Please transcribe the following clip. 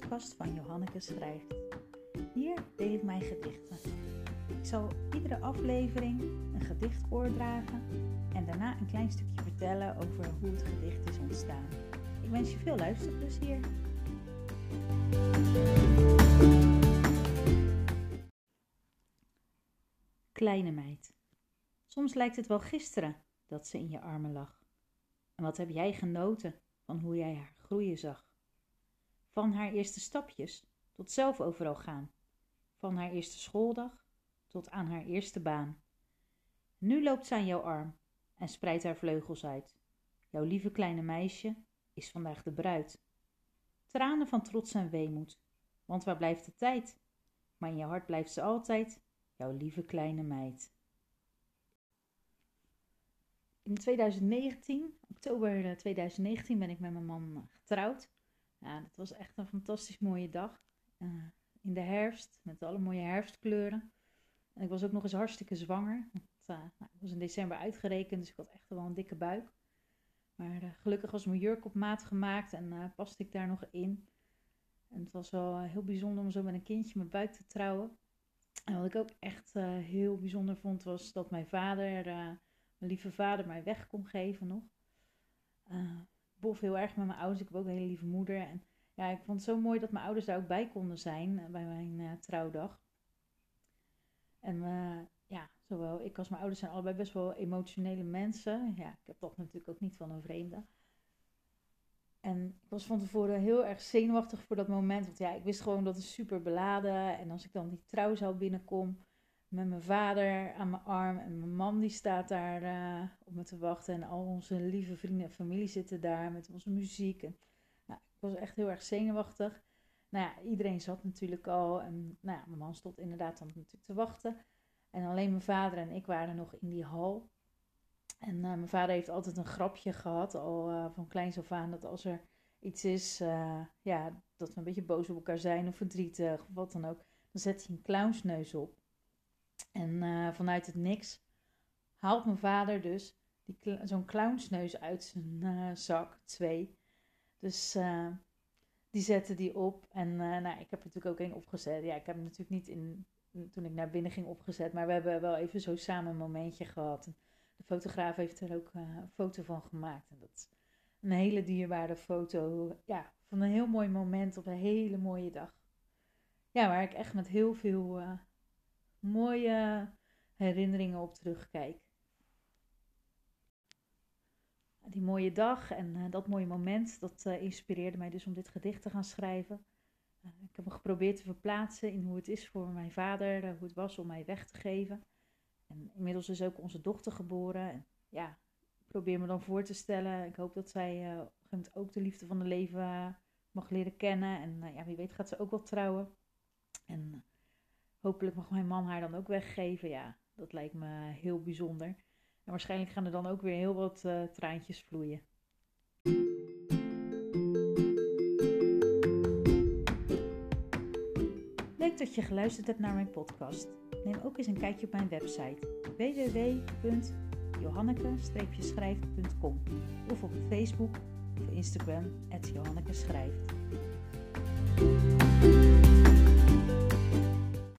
podcast van Johanneke Schrijft. Hier deel ik mijn gedichten. Ik zal iedere aflevering een gedicht voordragen en daarna een klein stukje vertellen over hoe het gedicht is ontstaan. Ik wens je veel luisterplezier. Kleine meid. Soms lijkt het wel gisteren dat ze in je armen lag. En wat heb jij genoten van hoe jij haar groeien zag? Van haar eerste stapjes tot zelf overal gaan. Van haar eerste schooldag tot aan haar eerste baan. Nu loopt ze aan jouw arm en spreidt haar vleugels uit. Jouw lieve kleine meisje is vandaag de bruid. Tranen van trots en weemoed, want waar blijft de tijd? Maar in je hart blijft ze altijd, jouw lieve kleine meid. In 2019, oktober 2019, ben ik met mijn man getrouwd. Ja, dat was echt een fantastisch mooie dag. Uh, in de herfst, met alle mooie herfstkleuren. En ik was ook nog eens hartstikke zwanger. Want, uh, nou, ik was in december uitgerekend, dus ik had echt wel een dikke buik. Maar uh, gelukkig was mijn jurk op maat gemaakt en paste ik daar nog in. En het was wel heel bijzonder om zo met een kindje mijn buik te trouwen. En wat ik ook echt heel bijzonder vond, was dat mijn vader, mijn lieve vader, mij weg kon geven nog bof heel erg met mijn ouders. Ik heb ook een hele lieve moeder. En ja, ik vond het zo mooi dat mijn ouders daar ook bij konden zijn eh, bij mijn uh, trouwdag. En uh, ja, zowel ik als mijn ouders zijn allebei best wel emotionele mensen. Ja, ik heb toch natuurlijk ook niet van een vreemde. En ik was van tevoren heel erg zenuwachtig voor dat moment. Want ja, ik wist gewoon dat het super beladen. En als ik dan die trouwzaal binnenkom, met mijn vader aan mijn arm. En mijn man die staat daar uh, op me te wachten. En al onze lieve vrienden en familie zitten daar met onze muziek. En, nou, ik was echt heel erg zenuwachtig. Nou ja, iedereen zat natuurlijk al. En nou ja, mijn man stond inderdaad dan natuurlijk te wachten. En alleen mijn vader en ik waren nog in die hal. En uh, mijn vader heeft altijd een grapje gehad, al uh, van kleins af aan, dat als er iets is, ja, dat we een beetje boos op elkaar zijn of verdrietig of wat dan ook, dan zet hij een clownsneus op. En uh, vanuit het niks haalt mijn vader dus zo'n clownsneus uit zijn uh, zak, twee. Dus uh, die zette die op. En nou, ik heb er natuurlijk ook één opgezet. Ja, ik heb hem natuurlijk niet in, toen ik naar binnen ging opgezet. Maar we hebben wel even zo samen een momentje gehad. De fotograaf heeft er ook een foto van gemaakt. En dat is een hele dierbare foto. Ja, van een heel mooi moment op een hele mooie dag. Ja, waar ik echt met heel veel mooie herinneringen op terugkijk. Die mooie dag en uh, dat mooie moment, dat uh, inspireerde mij dus om dit gedicht te gaan schrijven. Uh, ik heb me geprobeerd te verplaatsen in hoe het is voor mijn vader, hoe het was om mij weg te geven. En inmiddels is ook onze dochter geboren. En ja, ik probeer me dan voor te stellen. Ik hoop dat zij moment ook de liefde van het leven mag leren kennen. En ja, wie weet gaat ze ook wel trouwen. En Hopelijk mag mijn man haar dan ook weggeven. Ja, dat lijkt me heel bijzonder. En waarschijnlijk gaan er dan ook weer heel wat uh, traantjes vloeien. Leuk dat je geluisterd hebt naar mijn podcast. Neem ook eens een kijkje op mijn website www.johanneke-schrijft.com of op Facebook of Instagram, Schrijft.